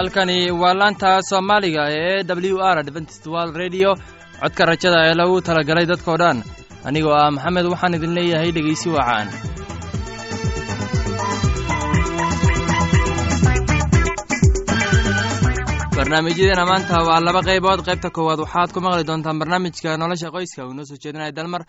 halkani waa laanta soomaaliga ee w r adventist world radio. Codka rajada ee lagu talagalay dadkoo dhan. Anigoo ah maxamed waxaan idin leeyahay dhegaysi wacaan barnaamijyadeena maanta waa laba qaybood. Qaybta koowaad waxaad ku maqli doontaan barnaamijka nolosha qoyska. Uu soo jeedinaya dalmar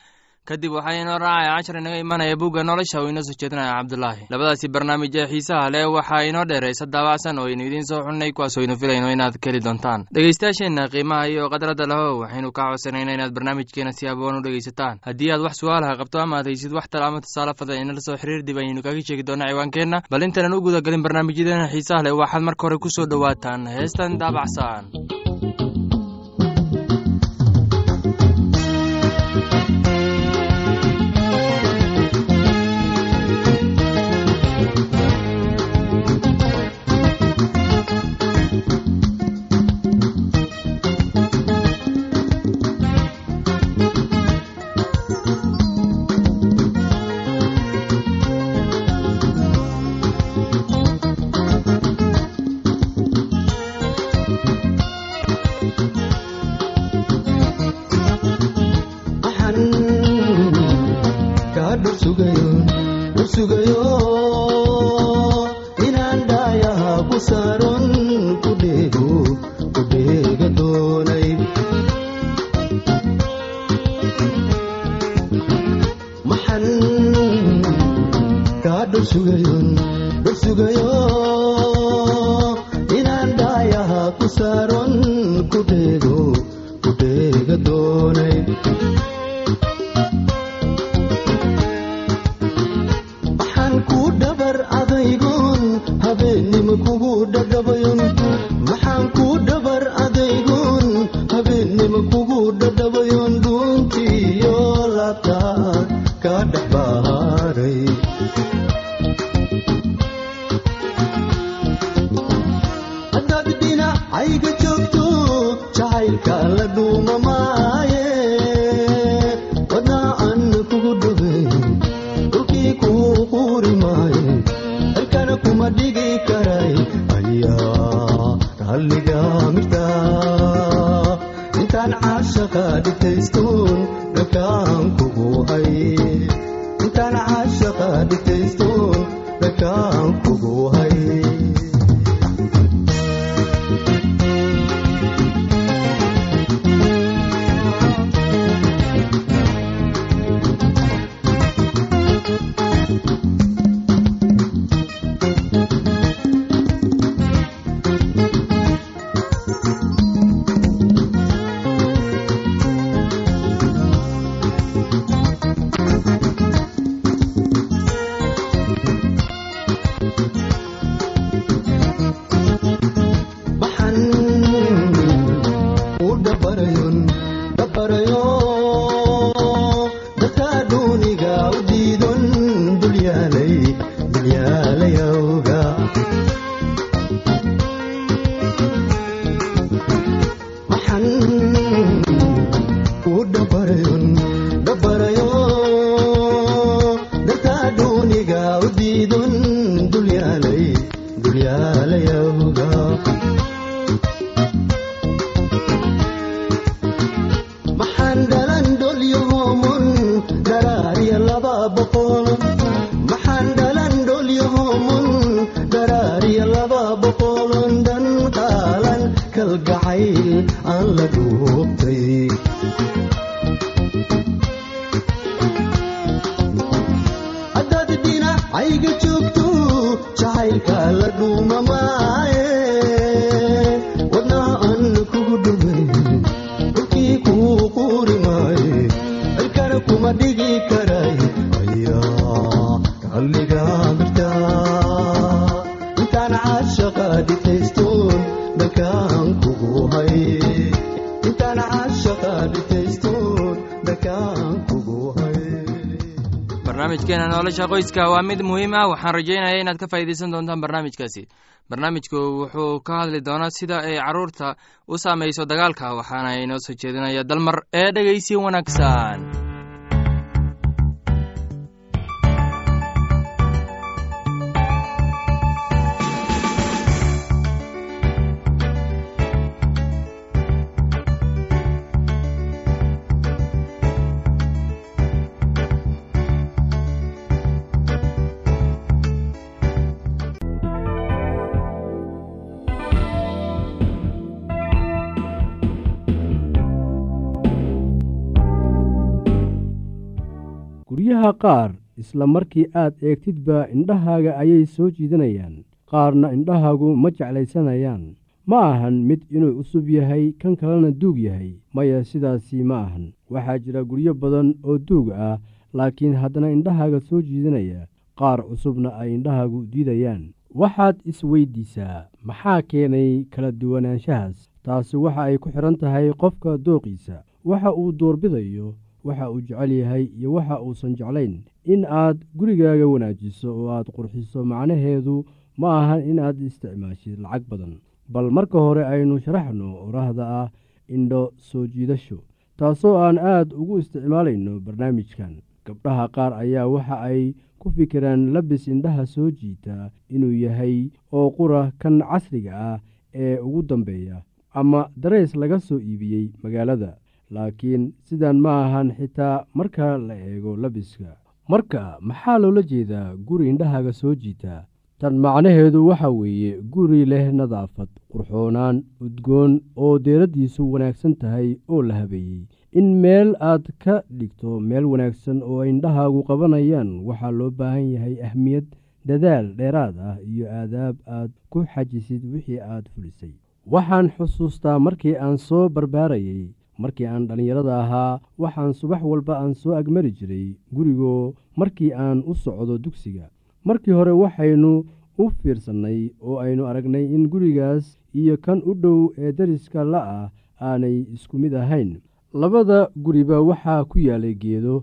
kadib waxaa inoo raacaya cashar inaga imanaya bugga nolosha uu inoo soo jeedinaya cabdulaahi labadaasi barnaamij ee xiisaha leh waxaa inoo dheeraysa daabacsan oo aynu idiin soo xunnay kuwaas aynu filayno inaad ka heli doontaan. Dhegaystayaasheenna qiimaha iyo qadradda lahow waxaynu kaa codsanayna inaad barnaamijkeena si aboon u dhegaysataan. Haddii aad wax su'aalaha qabto ama aad haysid wax tala ama tusaale fadan inala soo xiriir dib ayaynu kaga sheegi doonaa ciwaankeenna bal intaanan u gudagelin barnaamijyadeena xiisaha leh waxaad marka hore ku soo dhowaataan. Heestan daabacsan sugay barnaamijkeena nolosha qoyska waa mid muhiim ah. Waxaan rajaynaya inaad ka faa'iidaysan doontaan barnaamijkaasi. Barnaamijku wuxuu ka hadli doonaa sida ay carruurta u saamayso dagaalka. Waxaana inoo soo jeedinaya dalmar ee dhegaysi wanaagsan qaar isla markii aad eegtidba indhahaaga ayay soo jiidanayaan qaarna indhahaagu ma jeclaysanayaan. Ma ahan mid inuu cusub yahay kan kalena duug yahay. Maya sidaasi ma ahan. Waxaa jira guryo badan oo duug ah laakiin haddana indhahaaga soo jiidanaya qaar cusubna ay indhahaagu diidayaan. Waxaad isweydiisaa maxaa keenay kala duwanaanshahaas? Taasi waxa ay ku xidhan tahay qofka dooqiisa waxa uu doorbidayo waxa uu jecel yahay iyo waxa uusan jeclayn. In aad gurigaaga wanaajiso oo aad qurxiso macnaheedu ma ahan in aad isticmaashid lacag badan. Bal marka hore aynu sharaxno orahda ah indho soo jiidasho taasoo aan aad ugu isticmaalayno barnaamijkan. Gabdhaha qaar ayaa waxa ay ku fikiraan labis indhaha soo jiita inuu yahay oo qura kan casriga ah ee ugu dambeeya ama dareys laga soo iibiyey magaalada laakiin sidan ma ahan xitaa marka la eego labiska. Marka maxaa loola jeedaa guri indhahaaga soo jiita? Tan macnaheedu waxa weeye guri leh nadaafad qurxoonaan udgoon oo deeraddiisu wanaagsan tahay oo la habeeyey. In meel aad ka dhigto meel wanaagsan oo indhahaagu qabanayaan waxaa loo baahan yahay ahmiyad dadaal dheeraad ah iyo aadaab aad ku xajisid wixii aad fulisay. Waxaan xusuustaa markii aan soo barbaarayey markii aan dhallinyarada ahaa waxaan subax walba aan soo agmari jiray gurigoo markii aan u socdo dugsiga. Markii hore waxaynu u fiirsannay oo aynu aragnay in gurigaas iyo kan u dhow ee dariska la'ah aanay isku mid ahayn. Labada guriba waxaa ku yaalay geedo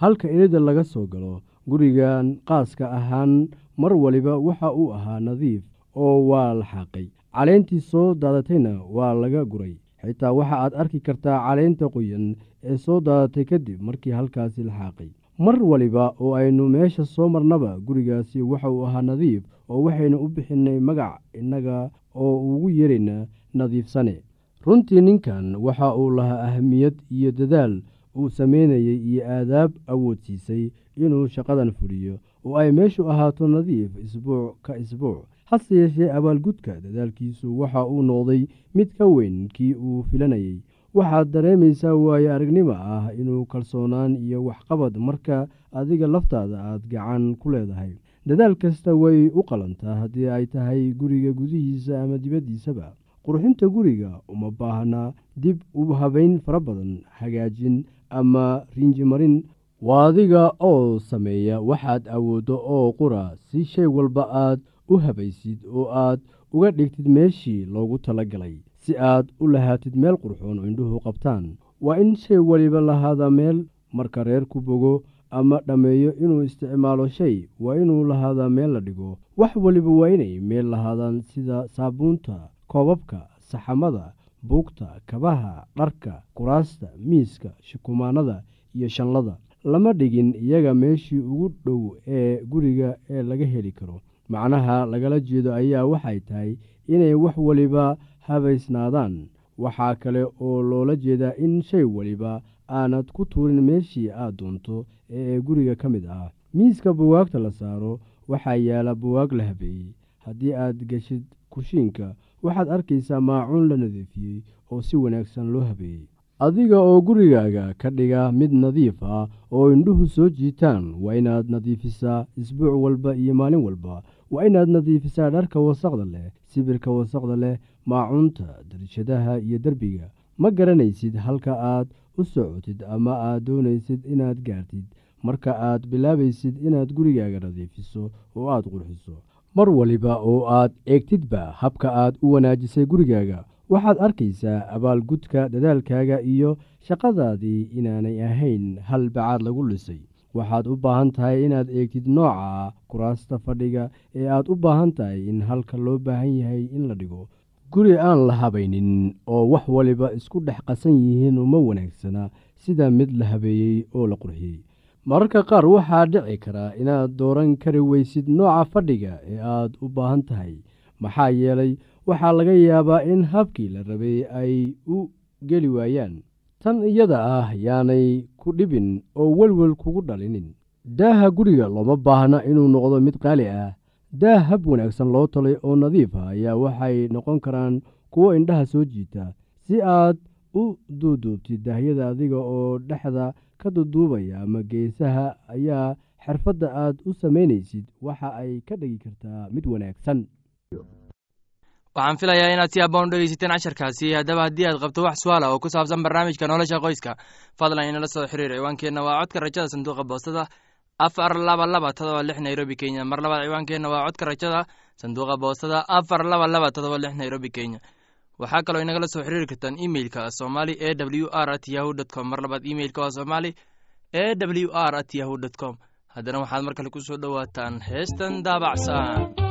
halka erida laga soo galo. Gurigan qaaska ahaan mar waliba waxa uu ahaa nadiif oo waa la xaaqay. Caleentii soo daadatayna waa laga guray xitaa waxa aad arki kartaa caleynta qoyan ee soo daadatay kadib markii halkaasi la xaaqay. Mar waliba oo aynu meesha soo marnaba gurigaasi waxa uu ahaa nadiif oo waxaynu u bixinnay magac innaga oo ugu yeerayna nadiifsane. Runtii ninkan waxa uu lahaa ahamiyad iyo dadaal uu samaynayey iyo aadaab awoodsiisay inuu shaqadan fuliyo oo ay meeshu ahaato nadiif isbuuc ka isbuuc hase yeeshee abaalgudka dadaalkiisu waxa uu noqday mid ka weyn kii uu filanayey waxaad dareemaysaa waayo aragnimo ah inuu kalsoonaan iyo waxqabad marka adiga laftaada aad gacan ku leedahay. Dadaal kasta way u qalantaa haddii ay tahay guriga gudihiisa ama dibaddiisaba. Qurxinta guriga uma baahna dib u habayn fara badan hagaajin ama rinjimarin. Waa adiga oo sameeya waxaad awooddo oo qura si shay walba aad u habaysid oo aad uga dhigtid meeshii loogu tala galay si aad u lahaatid meel qurxoon oo indhuhu qabtaan. Waa in shay waliba lahaada meel marka reer ku bogo ama dhammeeyo inuu isticmaalo shay. Waa inuu lahaadaa meel la dhigo. Wax waliba waa inay meel lahaadaan sida saabuunta koobabka saxamada buugta kabaha dharka kuraasta miiska shukumaanada iyo shanlada. Lama dhigin iyaga meeshii ugu dhow ee guriga ee laga heli karo macnaha lagala jeedo ayaa waxay tahay inay wax waliba habaysnaadaan. Waxaa kale oo loola jeedaa in shay waliba aanad ku tuurin meeshii aad doonto ee guriga ka mid ah. Miiska buwaagta la saaro waxaa yaalla buwaag la habeeyey. Haddii aad geshid kushiinka waxaad arkaysaa maacuun la nadiifiyey oo si wanaagsan loo habeeyey. Adiga oo gurigaaga ka dhiga mid nadiif ah oo indhuhu soo jiitaan waa inaad nadiifisaa isbuuc walba iyo maalin walba waa inaad nadiifisaa dharka wasaqda leh sibirka wasaqda leh maacuunta darishadaha iyo derbiga ma garanaysid halka aad u socotid ama aad doonaysid inaad gaartid. Marka aad bilaabaysid inaad gurigaaga nadiifiso oo aad qurxiso mar waliba oo aad eegtidba habka aad u wanaajisay gurigaaga. Waxaad arkaysaa abaalgudka dadaalkaaga iyo shaqadaadii inaanay ahayn hal bacaad lagu lisay waxaad u baahan tahay inaad eegtid nooca kuraasta fadhiga ee aad u baahan tahay in halka loo baahan yahay in la dhigo. Guri aan la habaynin oo wax waliba isku dhex qasan yihiin uma wanaagsana sida mid la habeeyey oo la qurxiyey. Mararka qaar waxaa dhici karaa inaad dooran kari weysid nooca fadhiga ee aad u baahan tahay. Maxaa yeelay waxaa laga yaabaa in habkii la rabay ay u geli waayaan tan iyada ah yaanay ku dhibin oo welwel kugu dhalinin. Daaha guriga looma baahna inuu noqdo mid qaali ah. Daah hab wanaagsan loo talay oo nadiif ah ayaa waxay noqon karaan kuwo indhaha soo jiita. Si aad u duuduubtid daahyada adiga oo dhexda ka duduubaya ama geesaha ayaa xirfadda aad u samaynaysid waxa ay ka dhigi kartaa mid wanaagsan waxaan filayaa inaad si aboon dhegeysateen casharkaasi. Haddaba haddii aad qabto wax su'aala oo ku saabsan barnaamijka nolosha qoyska fadlan inala soo xiriir. Ciwaankeenna waa codka rajada sanduuqa boostada afar laba laba todoba lix nairobi kenya. Mar labaad ciwaankeenna waa codka rajada sanduuqa boostada afar laba laba todoba lix nairobi kenya. Waxaa kaloo inagala soo xiriiri kartaan imeilka somali e w r at yahu dt com. Mar labaad imeilka waa somali e w r at yahu dt com. Haddana waxaad mar kale ku soo dhowaataan heestan daabacsan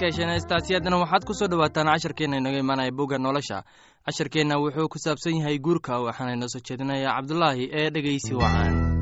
ka hesheen haddana waxaad ku soo dhowaataan casharkeenna inaga imaanaya bugga nolosha. Casharkeenna wuxuu ku saabsan yahay guurka waxaana inoo soo jeedinaya cabdulaahi ee dhegeysi wacaan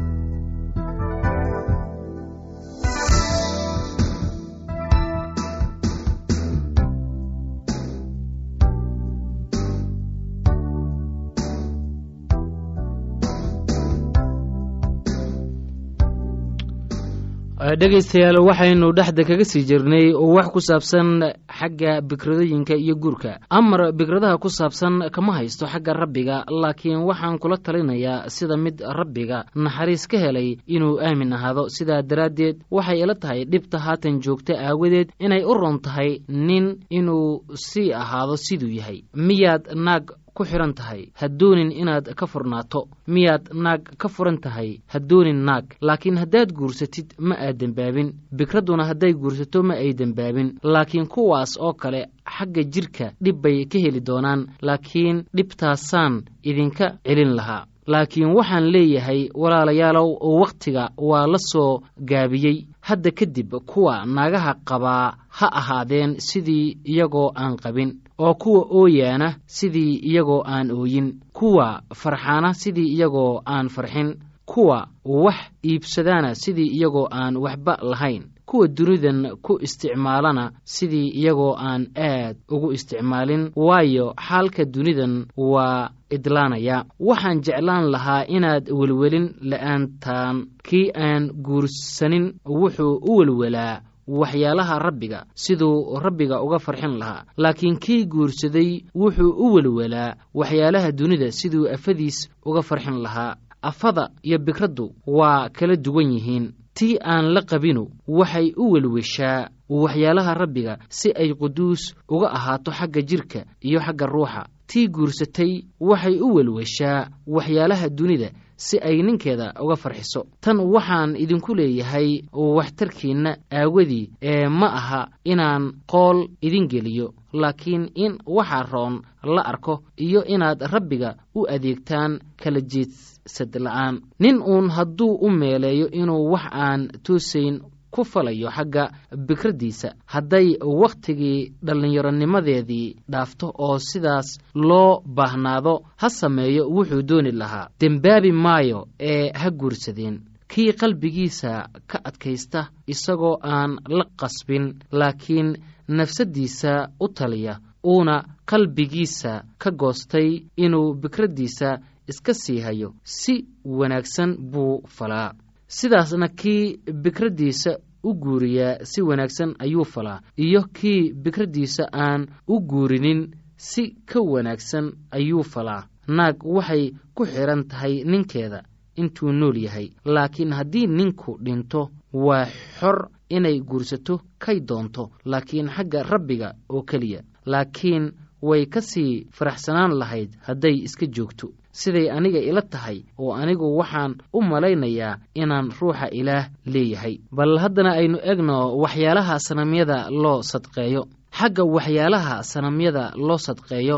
dhegaystayaal waxaynu dhexda kaga sii jirnay wax ku saabsan xagga bikradooyinka iyo guurka. Amar bikradaha ku saabsan kama haysto xagga rabbiga laakiin waxaan kula talinayaa sida mid rabbiga naxariis ka helay inuu aamin ahaado. Sidaa daraaddeed waxay ila tahay dhibta haatan joogta aawadeed inay u ron tahay nin inuu sii ahaado siduu yahay. Miyaad naag ku xihan tahay. Ha doonin inaad ka furnaato miyaad naag ka furan tahay. Ha doonin naag laakiin haddaad guursatid ma aad dembaabin bikradduna hadday guursato ma ay dembaabin laakiin kuwaas oo kale xagga jidhka dhib bay ka heli doonaan. Laakiin dhibtaasaan idinka celin lahaa. Laakiin waxaan leeyahay walaalayaalow wakhtiga waa la soo gaabiyey. Hadda kadib kuwa naagaha qabaa ha ahaadeen sidii iyagoo aan qabin oo kuwa ooyaana sidii iyagoo aan ooyin kuwa farxaana sidii iyagoo aan farxin kuwa wax iibsadaana sidii iyagoo aan waxba lahayn kuwa dunidan ku isticmaalana sidii iyagoo aan aad ugu isticmaalin waayo xaalka dunidan waa idlaanaya. Waxaan jeclaan lahaa inaad welwelin la'aantaan kii aan guursanin wuxuu u welwelaa waxyaalaha rabbiga siduu rabbiga uga farxin lahaa. Laakiin kii guursaday wuxuu u welwelaa waxyaalaha dunida siduu afadiis uga farxin lahaa. Afada iyo bikraddu waa kala duwan yihiin. Tii aan la qabinu waxay u welweshaa waxyaalaha rabbiga si ay quduus uga ahaato xagga jidhka iyo xagga ruuxa. Tii guursatay waxay u welweshaa waxyaalaha dunida si ay ninkeeda uga farxiso. Tan waxaan idinku leeyahay waxtarkiinna aawadii ee ma aha inaan qool idin geliyo laakiin in waxa roon la arko iyo inaad rabbiga u adeegtaan kala jeedsad la'aan. Nin uun hadduu u meeleeyo inuu wax aan toosayn ku falayo xagga bikraddiisa hadday wakhtigii dhallinyaronimadeedii dhaafto oo sidaas loo baahnaado ha sameeyo wuxuu dooni lahaa. Dembaabi maayo ee ha guursadeen. Kii qalbigiisa ka adkaysta isagoo aan la qasbin laakiin nafsaddiisa u taliya uuna qalbigiisa ka goostay inuu bikraddiisa iska sii hayo si wanaagsan buu falaa sidaasna kii bikraddiisa u guuriyaa si wanaagsan ayuu falaa iyo kii bikraddiisa aan u guurinin si ka wanaagsan ayuu falaa. Naag waxay ku xidhan tahay ninkeeda intuu nool yahay laakiin haddii ninku dhinto waa xor inay guursato kay doonto laakiin xagga rabbiga oo keliya. Laakiin way ka sii faraxsanaan lahayd hadday iska joogto siday aniga ila tahay oo anigu waxaan u malaynayaa inaan ruuxa ilaah leeyahay. Bal haddana aynu egno waxyaalaha sanamyada loo sadqeeyo. Xagga waxyaalaha sanamyada loo sadqeeyo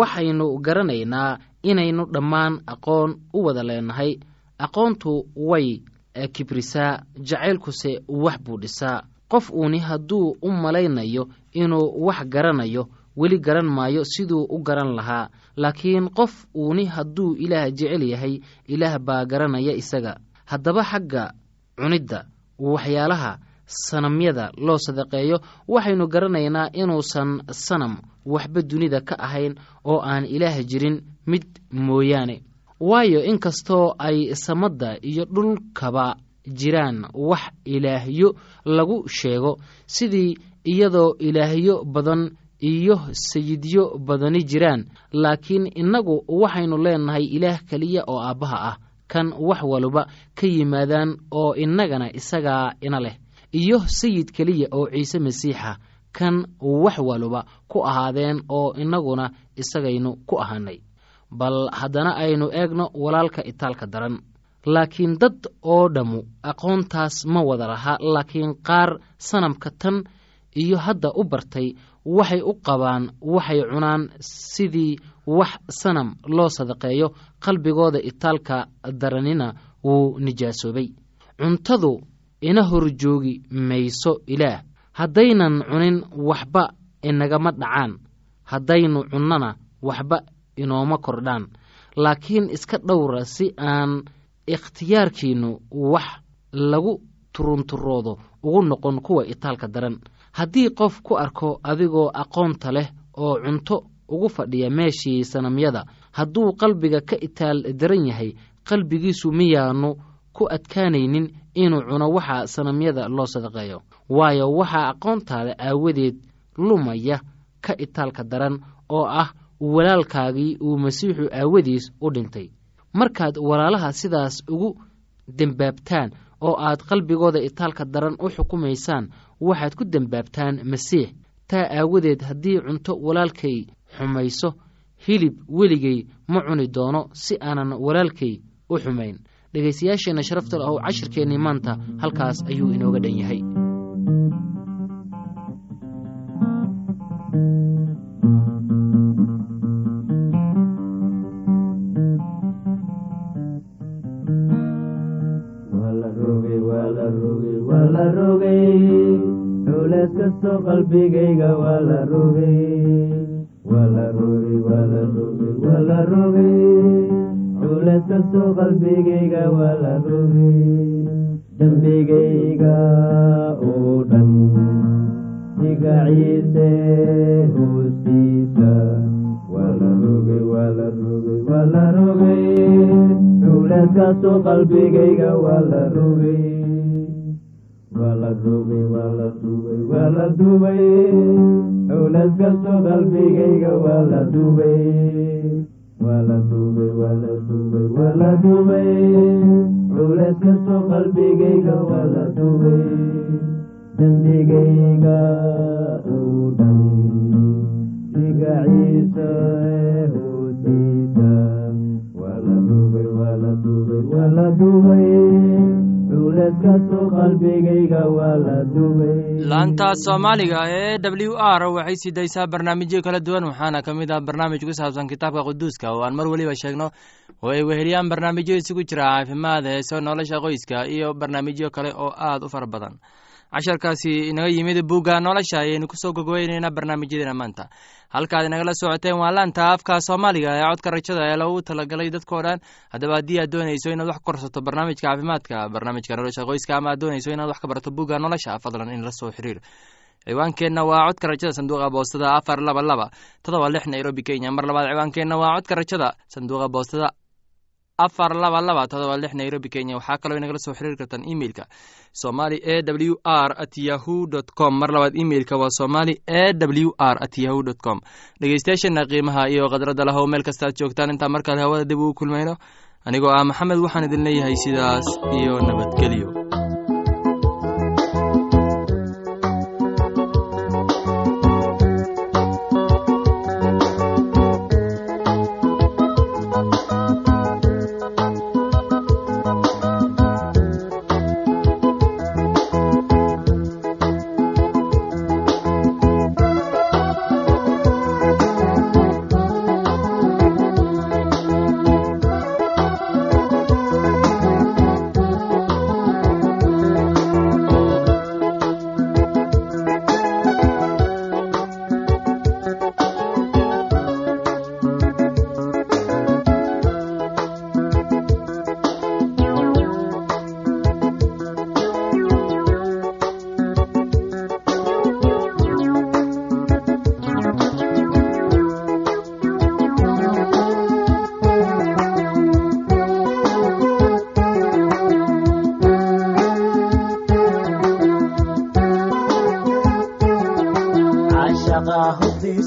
waxaynu garanaynaa inaynu dhammaan aqoon u wada leenahay. Aqoontu way kibrisaa jacaylkuse wax buu dhisaa. Qof uuni hadduu u malaynayo inuu wax garanayo weli garan maayo siduu u garan lahaa laakiin qof uuni hadduu ilaah jecel yahay ilaah baa garanaya isaga. Haddaba xagga cunidda waxyaalaha sanamyada loo sadaqeeyo waxaynu garanaynaa inuusan sanam waxba dunida ka ahayn oo aan ilaah jirin mid mooyaane. Waayo inkastoo ay samadda iyo dhulkaba jiraan wax ilaahyo lagu sheego sidii iyadoo ilaahyo badan iyo sayidyo badani jiraan laakiin innagu waxaynu leenahay ilaah keliya oo aabbaha ah kan wax waluba ka yimaadaan oo innagana isagaa ina leh iyo sayid keliya oo ciise masiixa kan wax waluba ku ahaadeen oo innaguna isagaynu ku ahaanay. Bal haddana aynu eegno walaalka itaalka daran laakiin dad oo dhammu aqoontaas ma wada laha laakiin qaar sanamka tan iyo hadda u bartay waxay u qabaan waxay cunaan sidii wax sanam loo sadaqeeyo qalbigooda itaalka daranina wuu nijaasoobay. Cuntadu ina horjoogi mayso ilaah. Haddaynan cunin waxba inagama dhacaan. Haddaynu cunnona waxba inooma kordhaan. Laakiin iska dhowra si aan ikhtiyaarkiinnu wax lagu turunturoodo ugu noqon kuwa itaalka daran haddii qof ku arko adigoo aqoonta leh oo cunto ugu fadhiya meeshii sanamyada hadduu qalbiga ka itaal daran yahay qalbigiisu miyaanu ku adkaanaynin inuu cuno waxa sanamyada loo sadaqeeyo. Waayo waxaa aqoontaada aawadeed lumaya ka itaalka daran oo ah walaalkaagii uu masiixu aawadiis u dhintay. Markaad walaalaha sidaas ugu dembaabtaan oo aad qalbigooda itaalka daran u xukumaysaan waxaad ku dembaabtaan masiix. Taa aawadeed haddii cunto walaalkay xumayso hilib weligay ma cuni doono si aanan walaalkay u xumayn. Dhegaystayaasheenna sharafta leh ow cashirkeennii maanta halkaas ayuu inooga dhan yahay culees kastoo qalbigayga waa la rogay dembigayga oo dhan digaciise hoostiisa waa la rogay waa la rogay waa la rogay culees kastoo qalbigayga waa la rogay waa la duubay waa la duubay waa la duubay culees kastoo qalbigayga waa la duubay waa la duubay waa la duubay waa la duubay culees kastoo qalbigayga waa la duubay dembigayga oo dhan digaciisa hoostiisa waa la duubay waa la duubay waa la duubay laanta soomaaliga ee w r waxay sii daysaa barnaamijyo kala duwan waxaana ka mid ah barnaamij ku saabsan kitaabka quduuska oo aan mar weliba sheegno. Oo ay weheliyaan barnaamijyo isugu jira caafimaad heeso nolosha qoyska iyo barnaamijyo kale oo aad u fara badan casharkaasi inaga yimid bugga nolosha ayaynu ku soo gogweyneynaa barnaamijyadeena maanta. Halkaad inagala socoteen waa laanta afka soomaaliga ee codka rajada ee lagu talagalay dadkao dhan. Haddaba haddii aad doonayso inaad wax ku korsato barnaamijka caafimaadka barnaamijka nolosha qoyska ama aad doonayso inaad wax ka barato bugga nolosha fadlan in la soo xiriir. Ciwaankeenna waa codka rajada sanduuqa boostada afar laba laba todoba lix nairobi kenya. Mar labaad ciwaankeenna waa codka rajada sanduuqa boostada afar laba laba todoba lix nairobi kenya. Waxaa kaloo inagala soo xiriiri kartaan emeilka somali e w r at yahu dt com. Mar labaad emeilka waa somali e w r at yahu dt com. Dhegeystayaasheena qiimaha iyo khadradda lahow meel kasta aad joogtaan. Intaan markaad hawada dib ugu kulmayno anigoo ah maxamed waxaan idin leeyahay sidaas iyo nabadgelyo iyo